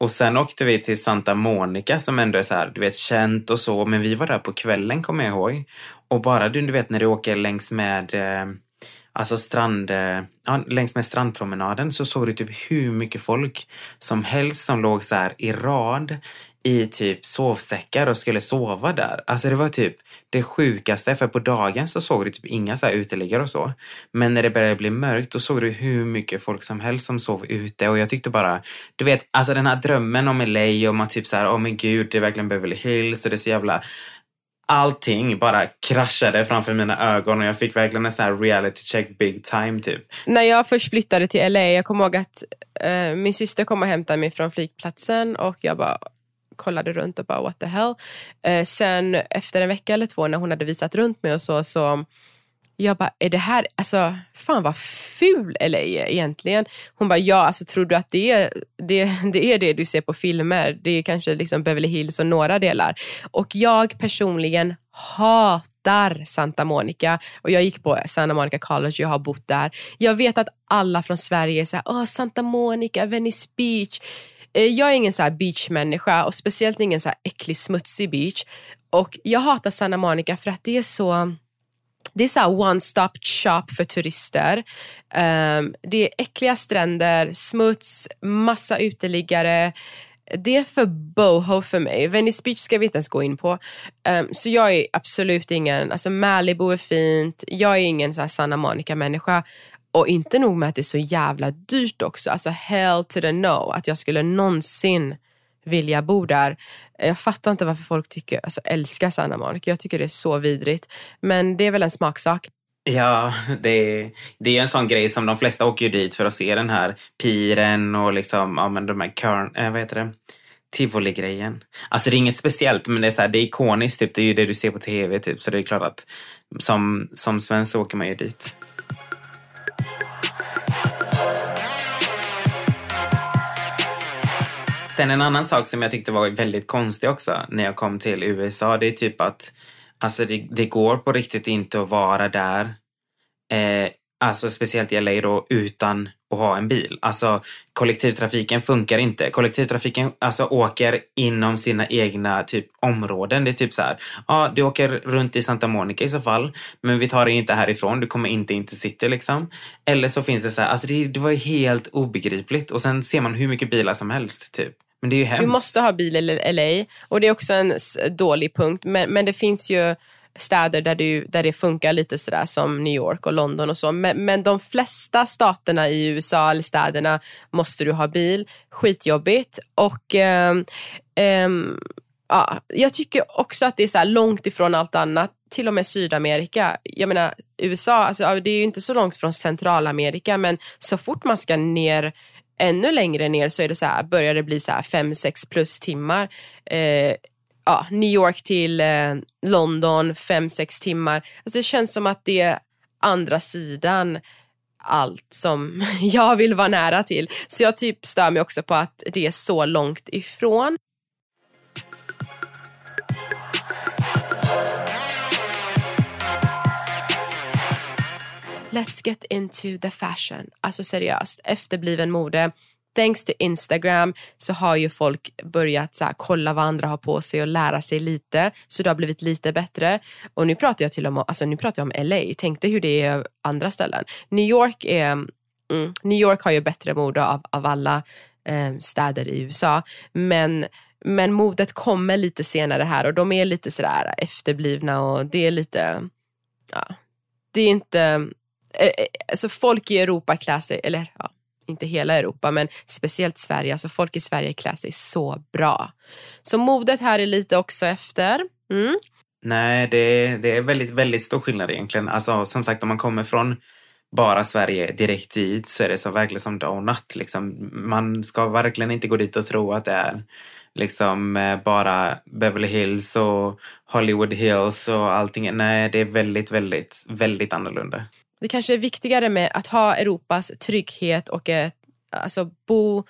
S1: Och sen åkte vi till Santa Monica som ändå är så här, du vet, känt och så. Men vi var där på kvällen kommer jag ihåg. Och bara du, du vet när du åker längs med eh, Alltså strand, eh, ja, längs med strandpromenaden så såg du typ hur mycket folk som helst som låg så här i rad i typ sovsäckar och skulle sova där. Alltså det var typ det sjukaste för på dagen så såg du typ inga så här uteliggare och så. Men när det började bli mörkt då såg du hur mycket folk som helst som sov ute och jag tyckte bara, du vet, alltså den här drömmen om LA och man typ så här, åh oh men gud, det är verkligen Beverly Hills och det är så jävla allting bara kraschade framför mina ögon och jag fick verkligen en sån här reality check big time typ.
S2: När jag först flyttade till LA, jag kommer ihåg att eh, min syster kom och hämtade mig från flygplatsen och jag bara kollade runt och bara what the hell. Eh, sen efter en vecka eller två när hon hade visat runt mig och så, så jag bara, är det här, alltså fan vad ful LA är egentligen. Hon bara, ja alltså tror du att det är det, det är det du ser på filmer? Det är kanske liksom Beverly Hills och några delar. Och jag personligen hatar Santa Monica och jag gick på Santa Monica College, jag har bott där. Jag vet att alla från Sverige är såhär, åh Santa Monica, Venice Beach. Eh, jag är ingen så här beachmänniska och speciellt ingen så här äcklig smutsig beach. Och jag hatar Santa Monica för att det är så det är så här one stop shop för turister. Um, det är äckliga stränder, smuts, massa uteliggare. Det är för boho för mig. Venice Beach ska vi inte ens gå in på. Um, så jag är absolut ingen, alltså Malibu är fint. Jag är ingen så här Santa Monica-människa. Och inte nog med att det är så jävla dyrt också. Alltså hell to the no. Att jag skulle någonsin vilja bo där. Jag fattar inte varför folk tycker, alltså, älskar Santa Monica. Jag tycker det är så vidrigt. Men det är väl en smaksak.
S1: Ja, det, är- det är en sån grej som de flesta åker ju dit för att se den här piren och liksom, ja men de här körn, äh, vad heter det? Tivoli-grejen. Alltså det är inget speciellt men det är, så här, det är ikoniskt, typ. det är ju det du ser på tv typ. Så det är klart att som, som svensk så åker man ju dit. Sen en annan sak som jag tyckte var väldigt konstig också när jag kom till USA, det är typ att alltså det, det går på riktigt inte att vara där, eh, alltså speciellt i LA då, utan att ha en bil. Alltså kollektivtrafiken funkar inte. Kollektivtrafiken alltså åker inom sina egna typ områden. Det är typ så här, ja du åker runt i Santa Monica i så fall, men vi tar dig inte härifrån, du kommer inte in till city liksom. Eller så finns det så här, alltså det, det var ju helt obegripligt och sen ser man hur mycket bilar som helst typ. Men det är ju hemskt.
S2: Du måste ha bil i LA och det är också en dålig punkt. Men, men det finns ju städer där, du, där det funkar lite sådär som New York och London och så. Men, men de flesta staterna i USA eller städerna måste du ha bil. Skitjobbigt. Och um, um, ja, jag tycker också att det är så långt ifrån allt annat. Till och med Sydamerika. Jag menar USA, alltså, det är ju inte så långt från Centralamerika men så fort man ska ner ännu längre ner så är det så här, börjar det bli så här fem, sex plus timmar. Eh, ja, New York till eh, London, fem, sex timmar. Alltså det känns som att det är andra sidan allt som jag vill vara nära till. Så jag typ stör mig också på att det är så långt ifrån. Let's get into the fashion. Alltså seriöst, efterbliven mode. Thanks to Instagram så har ju folk börjat så här, kolla vad andra har på sig och lära sig lite. Så det har blivit lite bättre. Och nu pratar jag till om, alltså, nu pratar jag om LA. Tänk dig hur det är andra ställen. New York är mm, New York har ju bättre mode av, av alla eh, städer i USA. Men men modet kommer lite senare här och de är lite sådär efterblivna och det är lite, ja, det är inte Eh, eh, alltså folk i Europa klär sig, eller ja, inte hela Europa, men speciellt Sverige. Alltså folk i Sverige klär sig så bra. Så modet här är lite också efter. Mm.
S1: Nej, det, det är väldigt, väldigt stor skillnad egentligen. Alltså som sagt, om man kommer från bara Sverige direkt dit så är det så verkligen som dag och natt. Liksom. Man ska verkligen inte gå dit och tro att det är liksom eh, bara Beverly Hills och Hollywood Hills och allting. Nej, det är väldigt, väldigt, väldigt annorlunda
S2: det kanske är viktigare med att ha Europas trygghet och ett, alltså bo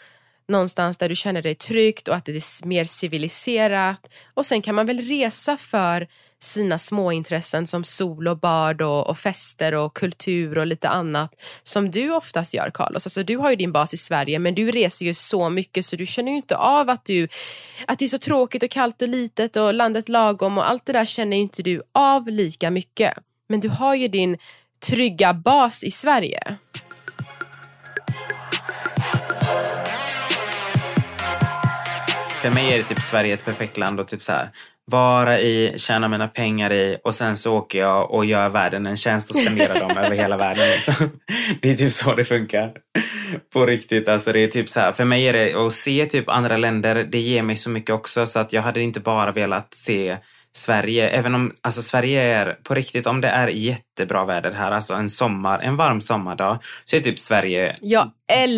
S2: någonstans där du känner dig tryggt och att det är mer civiliserat. Och sen kan man väl resa för sina småintressen som sol och bad och, och fester och kultur och lite annat som du oftast gör Carlos. Alltså du har ju din bas i Sverige men du reser ju så mycket så du känner ju inte av att du att det är så tråkigt och kallt och litet och landet lagom och allt det där känner ju inte du av lika mycket. Men du har ju din trygga bas i Sverige?
S1: För mig är det typ Sverige ett perfekt land och typ så här vara i, tjäna mina pengar i och sen så åker jag och gör världen en tjänst och spenderar dem över hela världen. Det är typ så det funkar. På riktigt. Alltså det är typ så här, för mig är det att se typ andra länder, det ger mig så mycket också så att jag hade inte bara velat se Sverige, även om alltså Sverige är på riktigt, om det är jättebra väder här, alltså en sommar, en varm sommardag, så är typ Sverige
S2: jag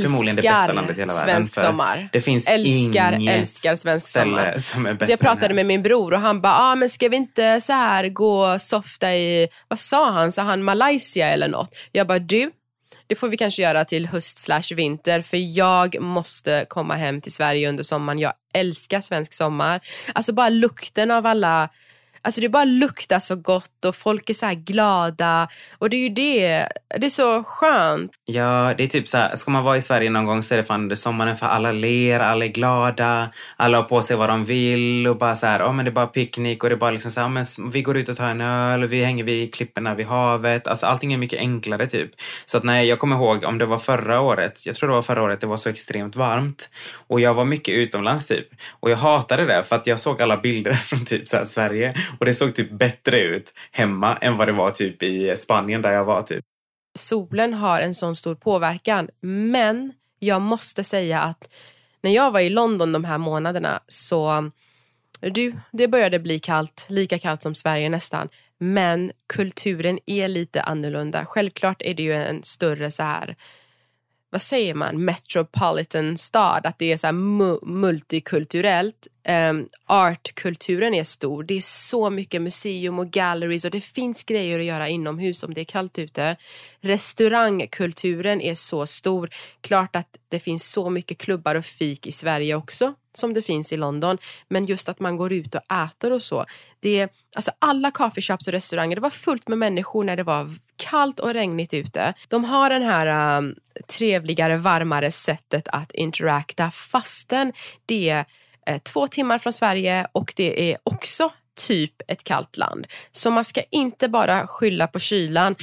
S2: förmodligen det bästa landet i hela världen. svensk sommar.
S1: Det finns
S2: älskar,
S1: inget
S2: älskar svensk sommar.
S1: Som är bättre
S2: så jag pratade med min bror och han bara, ah, men ska vi inte så här gå softa i, vad sa han, sa han Malaysia eller något? Jag bara, du, det får vi kanske göra till höst slash vinter för jag måste komma hem till Sverige under sommaren. Jag älskar svensk sommar. Alltså bara lukten av alla Alltså det bara luktar så gott och folk är så glada. Och det är ju det, det är så skönt.
S1: Ja, det är typ så här, ska man vara i Sverige någon gång så är det fan under sommaren för alla ler, alla är glada, alla har på sig vad de vill och bara så här, oh, men det är bara picknick och det är bara liksom så här, men vi går ut och tar en öl och vi hänger vid klipporna vid havet. Alltså allting är mycket enklare typ. Så att nej, jag kommer ihåg om det var förra året, jag tror det var förra året, det var så extremt varmt och jag var mycket utomlands typ. Och jag hatade det för att jag såg alla bilder från typ så här Sverige och det såg typ bättre ut hemma än vad det var typ i Spanien där jag var typ.
S2: Solen har en sån stor påverkan men jag måste säga att när jag var i London de här månaderna så du, det började bli kallt, lika kallt som Sverige nästan. Men kulturen är lite annorlunda. Självklart är det ju en större så här vad säger man, metropolitan stad, att det är så mu multikulturellt. Um, artkulturen är stor. Det är så mycket museum och galleries och det finns grejer att göra inomhus om det är kallt ute. Restaurangkulturen är så stor. Klart att det finns så mycket klubbar och fik i Sverige också som det finns i London. Men just att man går ut och äter och så. Det, alltså alla kaffeshops och restauranger, det var fullt med människor när det var kallt och regnigt ute. De har den här um, trevligare, varmare sättet att interacta fastän det är eh, två timmar från Sverige och det är också typ ett kallt land. Så man ska inte bara skylla på kylan.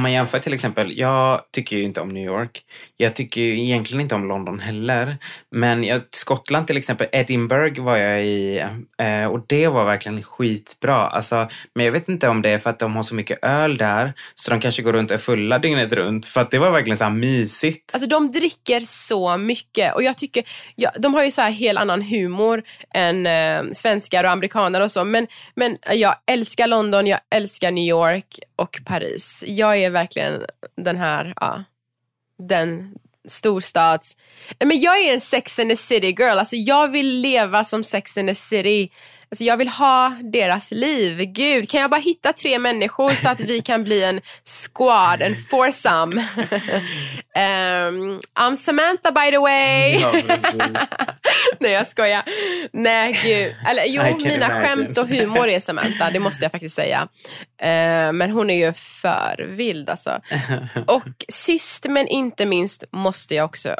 S1: Om man jämför till exempel, jag tycker ju inte om New York. Jag tycker ju egentligen inte om London heller. Men jag, Skottland till exempel, Edinburgh var jag i eh, och det var verkligen skitbra. Alltså, men jag vet inte om det är för att de har så mycket öl där så de kanske går runt och är fulla dygnet runt. För att det var verkligen så här mysigt.
S2: Alltså de dricker så mycket och jag tycker, ja, de har ju så här helt annan humor än eh, svenskar och amerikaner och så. Men, men jag älskar London, jag älskar New York och Paris. Jag är verkligen den här, ja, den storstads... Men jag är en Sex and the City girl. Alltså jag vill leva som Sex and the City. Alltså jag vill ha deras liv. Gud, kan jag bara hitta tre människor så att vi kan bli en squad, en foursome? um, I'm Samantha by the way.
S1: Ja,
S2: Nej jag skojar. Nej gud. Eller jo, mina
S1: imagine.
S2: skämt och humor är Samantha, det måste jag faktiskt säga. Eh, men hon är ju för vild alltså. Och sist men inte minst måste jag också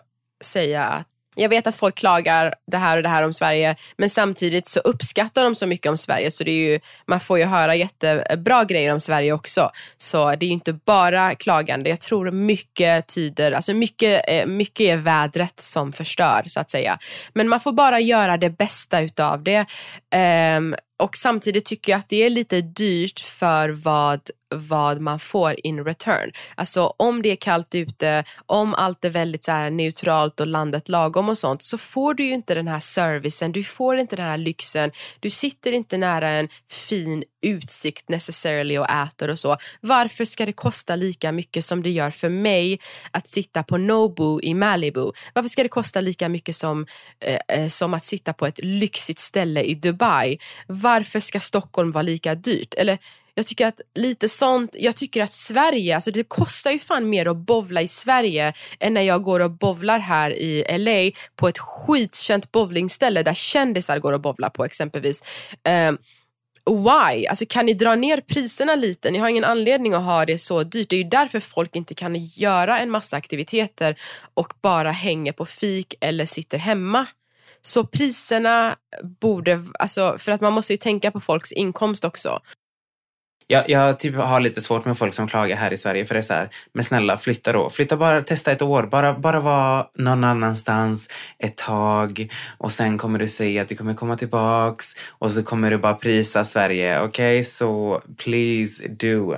S2: säga att jag vet att folk klagar det här och det här om Sverige men samtidigt så uppskattar de så mycket om Sverige så det är ju, man får ju höra jättebra grejer om Sverige också. Så det är ju inte bara klagande. Jag tror mycket tyder, alltså mycket, eh, mycket är vädret som förstör så att säga. Men man får bara göra det bästa utav det. Um, och samtidigt tycker jag att det är lite dyrt för vad, vad man får in return. Alltså om det är kallt ute, om allt är väldigt så här neutralt och landet lagom och sånt så får du ju inte den här servicen, du får inte den här lyxen, du sitter inte nära en fin utsikt necessarily och äter och så. Varför ska det kosta lika mycket som det gör för mig att sitta på Nobu i Malibu? Varför ska det kosta lika mycket som, eh, eh, som att sitta på ett lyxigt ställe i Dubai? Varför ska Stockholm vara lika dyrt? Eller jag tycker att lite sånt, jag tycker att Sverige, alltså det kostar ju fan mer att bovla i Sverige än när jag går och bovlar här i LA på ett skitkänt bowlingställe där kändisar går och bovlar på exempelvis. Um, why? Alltså kan ni dra ner priserna lite? Ni har ingen anledning att ha det så dyrt. Det är ju därför folk inte kan göra en massa aktiviteter och bara hänger på fik eller sitter hemma. Så priserna borde, alltså för att man måste ju tänka på folks inkomst också.
S1: Jag, jag typ har lite svårt med folk som klagar här i Sverige för det är så här, men snälla flytta då. Flytta bara, testa ett år. Bara, bara vara någon annanstans ett tag och sen kommer du se att du kommer komma tillbaks och så kommer du bara prisa Sverige. Okej, så please do.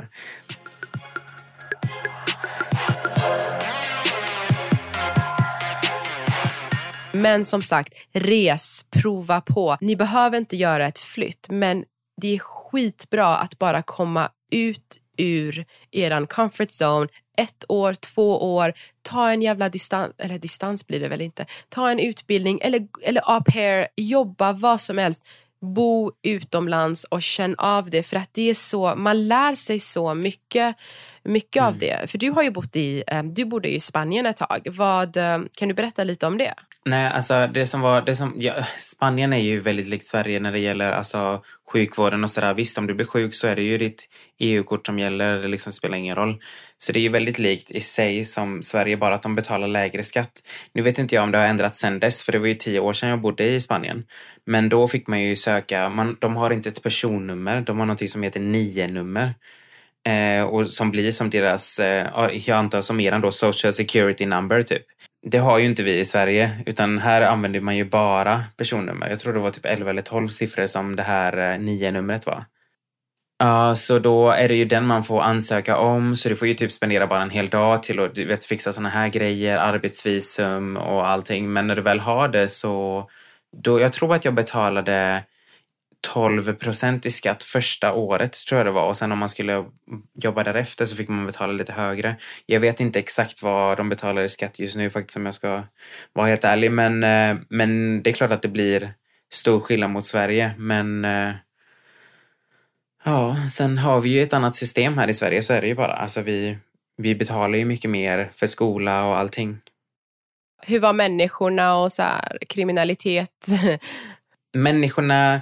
S2: Men som sagt, res, prova på. Ni behöver inte göra ett flytt, men det är skitbra att bara komma ut ur eran comfort zone ett år, två år, ta en jävla distans, eller distans blir det väl inte, ta en utbildning eller, eller au pair, jobba, vad som helst. Bo utomlands och känn av det för att det är så, man lär sig så mycket, mycket av det. För du har ju bott i, eh, du bodde i Spanien ett tag. Vad, eh, kan du berätta lite om det?
S1: Nej, alltså det som var, det som, ja, Spanien är ju väldigt likt Sverige när det gäller alltså, sjukvården och sådär. Visst, om du blir sjuk så är det ju ditt EU-kort som gäller, det liksom spelar ingen roll. Så det är ju väldigt likt i sig som Sverige, bara att de betalar lägre skatt. Nu vet inte jag om det har ändrats sen dess, för det var ju tio år sedan jag bodde i Spanien. Men då fick man ju söka, man, de har inte ett personnummer, de har någonting som heter nio-nummer. Eh, och som blir som deras, eh, jag antar som eran då, social security number typ. Det har ju inte vi i Sverige, utan här använder man ju bara personnummer. Jag tror det var typ 11 eller 12 siffror som det här eh, nio-numret var. Ja, så då är det ju den man får ansöka om, så du får ju typ spendera bara en hel dag till att du vet, fixa såna här grejer, arbetsvisum och allting. Men när du väl har det så, då, jag tror att jag betalade 12 procent i skatt första året tror jag det var och sen om man skulle jobba därefter så fick man betala lite högre. Jag vet inte exakt vad de betalar i skatt just nu faktiskt om jag ska vara helt ärlig men, eh, men det är klart att det blir stor skillnad mot Sverige men eh, ja, sen har vi ju ett annat system här i Sverige så är det ju bara. Alltså vi, vi betalar ju mycket mer för skola och allting.
S2: Hur var människorna och så här, kriminalitet?
S1: Människorna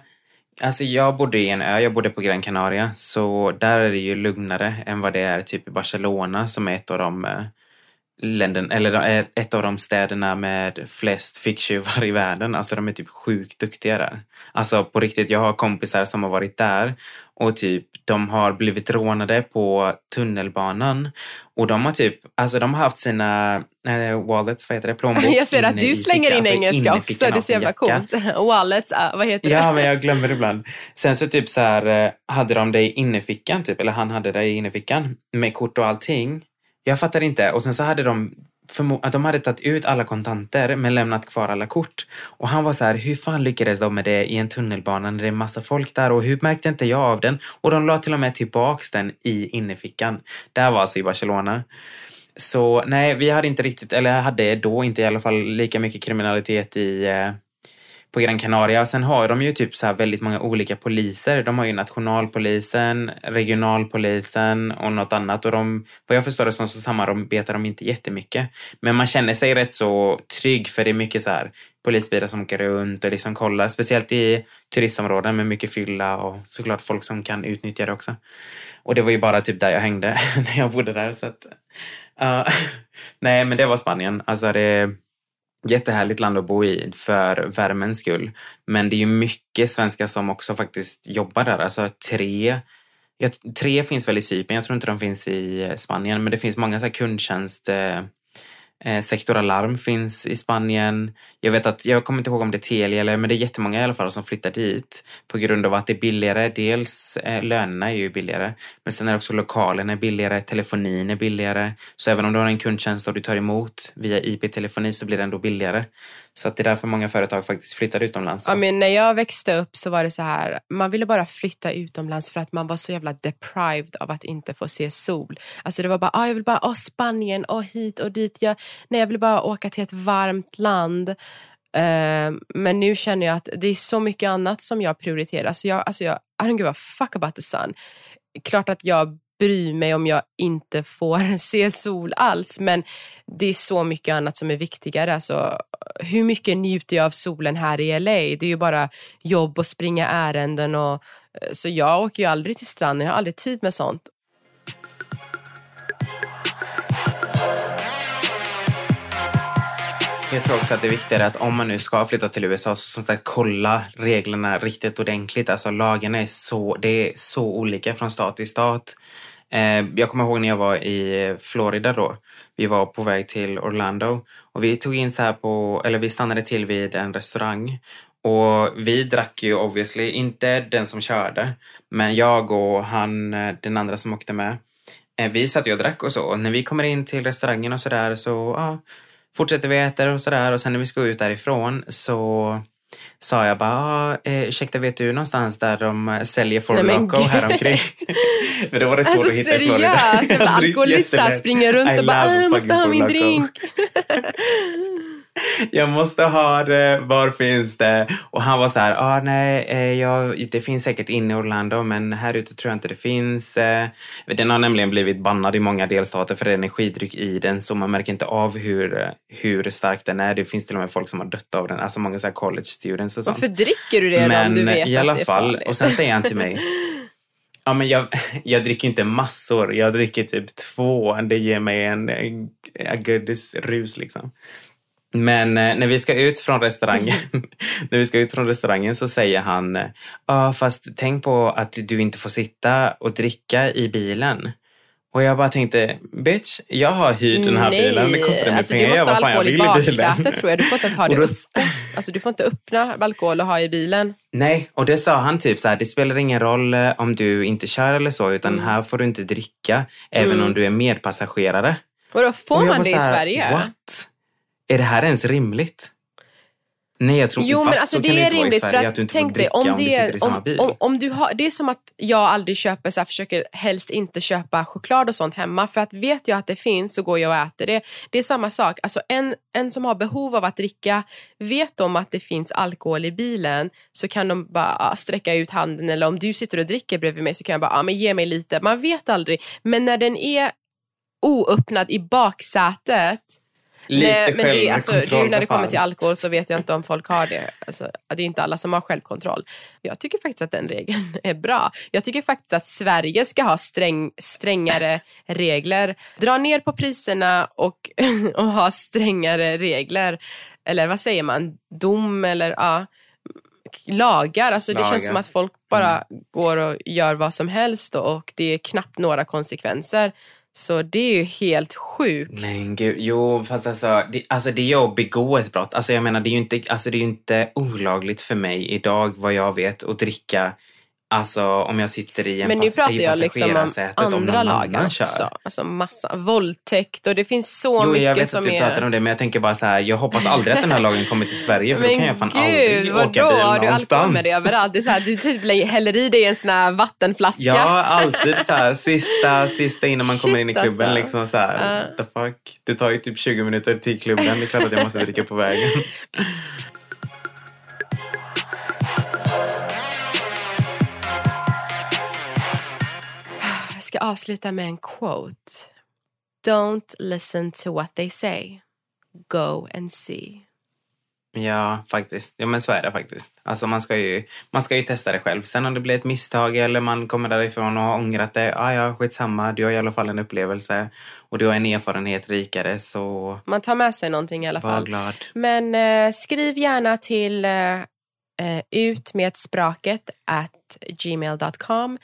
S1: Alltså jag bodde i en ö, jag bodde på Gran Canaria, så där är det ju lugnare än vad det är typ i Barcelona som är ett av de eh, länden, eller eh, ett av de städerna med flest ficktjuvar i världen. Alltså de är typ sjukt duktiga där. Alltså på riktigt, jag har kompisar som har varit där och typ de har blivit rånade på tunnelbanan och de har typ, alltså de har haft sina äh, wallets, vad heter det, plånbok
S2: Jag ser att du slänger in alltså engelska också, det så jävla coolt. Wallets, vad heter
S1: det? Ja, men jag glömmer det ibland. Sen så typ så här, eh, hade de det i innerfickan typ, eller han hade det i innerfickan med kort och allting. Jag fattar inte. Och sen så hade de att de hade tagit ut alla kontanter men lämnat kvar alla kort. Och han var så här, hur fan lyckades de med det i en tunnelbana när det är massa folk där och hur märkte inte jag av den? Och de la till och med tillbaks den i innerfickan. Det här var alltså i Barcelona. Så nej, vi hade inte riktigt, eller hade då inte i alla fall lika mycket kriminalitet i eh, på Gran Canaria. Och sen har de ju typ så väldigt många olika poliser. De har ju nationalpolisen, regionalpolisen och något annat. Och de, vad jag förstår det som så samarbetar de inte jättemycket. Men man känner sig rätt så trygg för det är mycket så här polisbilar som åker runt och liksom kollar. Speciellt i turistområden med mycket fylla och såklart folk som kan utnyttja det också. Och det var ju bara typ där jag hängde när jag bodde där. Så att, uh, nej, men det var Spanien. Alltså det jättehärligt land att bo i för värmens skull. Men det är ju mycket svenskar som också faktiskt jobbar där. Alltså tre, tre finns väl i Cypern, jag tror inte de finns i eh, Spanien, men det finns många så här kundtjänst eh, eh, Sektor Alarm finns i Spanien. Jag vet att, jag kommer inte ihåg om det är Telia eller, men det är jättemånga i alla fall som flyttar dit på grund av att det är billigare. Dels eh, lönerna är ju billigare, men sen är också lokalerna billigare, telefonin är billigare. Så även om du har en kundtjänst och du tar emot via IP-telefoni så blir det ändå billigare. Så att det är därför många företag faktiskt flyttar utomlands.
S2: Ja, men när jag växte upp så var det så här, man ville bara flytta utomlands för att man var så jävla deprived av att inte få se sol. Alltså det var bara, ah, jag vill bara, ah, Spanien, och hit och dit. Jag, nej, jag vill bara åka till ett varmt land. Uh, men nu känner jag att det är så mycket annat som jag prioriterar. Så jag, alltså jag, I don't give a fuck about the sun. Klart att jag bry mig om jag inte får se sol alls. Men det är så mycket annat som är viktigare. Alltså, hur mycket njuter jag av solen här i LA? Det är ju bara jobb och springa ärenden. Och, eh, så jag åker ju aldrig till stranden, jag har aldrig tid med sånt.
S1: Jag tror också att det är viktigare att om man nu ska flytta till USA så som sagt kolla reglerna riktigt ordentligt. Alltså lagarna är så, det är så olika från stat till stat. Eh, jag kommer ihåg när jag var i eh, Florida då. Vi var på väg till Orlando och vi tog in så här på, eller vi stannade till vid en restaurang och vi drack ju obviously, inte den som körde, men jag och han, eh, den andra som åkte med. Vi satt ju och drack och så. Och när vi kommer in till restaurangen och så där så ja, fortsätter vi äta och så där och sen när vi ska ut därifrån så sa jag bara, ah, eh, ursäkta vet du någonstans där de eh, säljer Four Loco här omkring? För då var det svårt
S2: alltså,
S1: att hitta
S2: seriöst, i Florida. Alltså, alkoholister springer runt och bara, jag måste ha min drink.
S1: jag måste ha det, var finns det? Och han var så här, ah, nej, eh, jag, det finns säkert inne i Orlando men här ute tror jag inte det finns. Eh. Den har nämligen blivit bannad i många delstater för det är energidryck i den så man märker inte av hur, hur stark den är. Det finns till och med folk som har dött av den, alltså många så college students och sånt.
S2: Varför dricker du det men, om du vet
S1: i alla
S2: att det är
S1: fall,
S2: farligt?
S1: Och sen säger han till mig Ja, men jag, jag dricker inte massor. Jag dricker typ två. Det ger mig en, en, en rus liksom. Men eh, när vi ska ut från restaurangen, när vi ska ut från restaurangen så säger han, ja ah, fast tänk på att du inte får sitta och dricka i bilen. Och jag bara tänkte, bitch, jag har hyrt den här
S2: Nej,
S1: bilen, det kostar mig
S2: alltså,
S1: pengar,
S2: jag
S1: vad fan jag vill i bilen. Du
S2: tror jag, du får inte ens ha det
S1: då,
S2: Alltså du får inte öppna alkohol och ha i bilen.
S1: Nej, och det sa han typ så här, det spelar ingen roll eh, om du inte kör eller så, utan mm. här får du inte dricka, även mm. om du är medpassagerare.
S2: Och då får man det i Sverige?
S1: What? Är det här ens rimligt? Nej, jag tror
S2: jo, men alltså,
S1: så
S2: det
S1: kan
S2: är
S1: det inte
S2: rimligt
S1: vara i Sverige,
S2: att,
S1: att du inte får dricka
S2: om,
S1: om,
S2: det,
S1: du sitter i samma
S2: om,
S1: bil.
S2: Om, om, du har, det är som att jag aldrig köper, så här, försöker helst inte köpa choklad och sånt hemma. För att vet jag att det finns så går jag och äter det. Det är samma sak. Alltså en, en som har behov av att dricka, vet de att det finns alkohol i bilen så kan de bara sträcka ut handen. Eller om du sitter och dricker bredvid mig så kan jag bara, ah, men ge mig lite. Man vet aldrig. Men när den är oöppnad i baksätet
S1: lite
S2: Nej, men det, är- alltså, det är när det kommer till alkohol så vet jag inte om folk har det. Alltså, det är inte alla som har självkontroll. Jag tycker faktiskt att den regeln är bra. Jag tycker faktiskt att Sverige ska ha sträng, strängare regler. Dra ner på priserna och, och ha strängare regler. Eller vad säger man? Dom eller ja, lagar. Alltså, det
S1: Lagar.
S2: känns som att folk bara går och gör vad som helst och det är knappt några konsekvenser. Så det är ju helt sjukt.
S1: Men gud, jo fast alltså det, alltså det är ju att begå ett brott. Alltså jag menar det är ju inte, alltså det är ju inte olagligt för mig idag vad jag vet att dricka Alltså om jag sitter i en
S2: Men nu pratar jag liksom om andra lagar
S1: annan kör.
S2: också. Alltså massa våldtäkt och det finns så
S1: Jo,
S2: mycket
S1: jag vet
S2: som
S1: att du
S2: är...
S1: pratar om det, men jag tänker bara så här, jag hoppas aldrig att den här lagen kommer till Sverige, för då kan jag fan aldrig åka bil?
S2: Har du
S1: någonstans.
S2: alkohol med dig överallt? Det är så här, du typ häller i dig en sån här vattenflaska.
S1: Ja, alltid så här, sista, sista innan man kommer in i
S2: Shit,
S1: klubben.
S2: alltså.
S1: Liksom så här,
S2: Ja.
S1: the fuck. Det tar ju typ 20 minuter till klubben. Det är klart att jag måste dricka på vägen.
S2: avsluta med en quote. Don't listen to what they say. Go and see.
S1: Ja, faktiskt. Ja, men så är det faktiskt. Alltså man ska ju, man ska ju testa det själv. Sen om det blir ett misstag eller man kommer därifrån och har ångrat det, ah, ja, skitsamma. Du har i alla fall en upplevelse och du har en erfarenhet rikare, så
S2: Man tar med sig någonting i alla
S1: var
S2: fall.
S1: glad.
S2: Men eh, skriv gärna till eh, eh, utmedspråket at gmail.com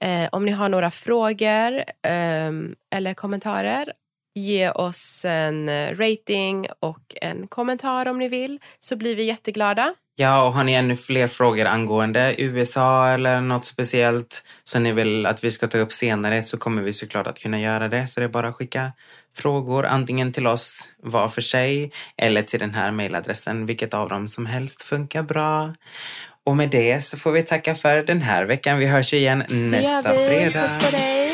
S2: eh, om ni har några frågor eh, eller kommentarer. Ge oss en eh, rating och en kommentar om ni vill, så blir vi jätteglada.
S1: Ja, och har ni ännu fler frågor angående USA eller något speciellt som ni vill att vi ska ta upp senare så kommer vi såklart att kunna göra det. Så det är bara att skicka frågor antingen till oss var för sig eller till den här mejladressen. Vilket av dem som helst funkar bra. Och med det så får vi tacka för den här veckan. Vi hörs igen
S2: Det
S1: nästa
S2: gör vi.
S1: fredag.
S2: Puss på dig.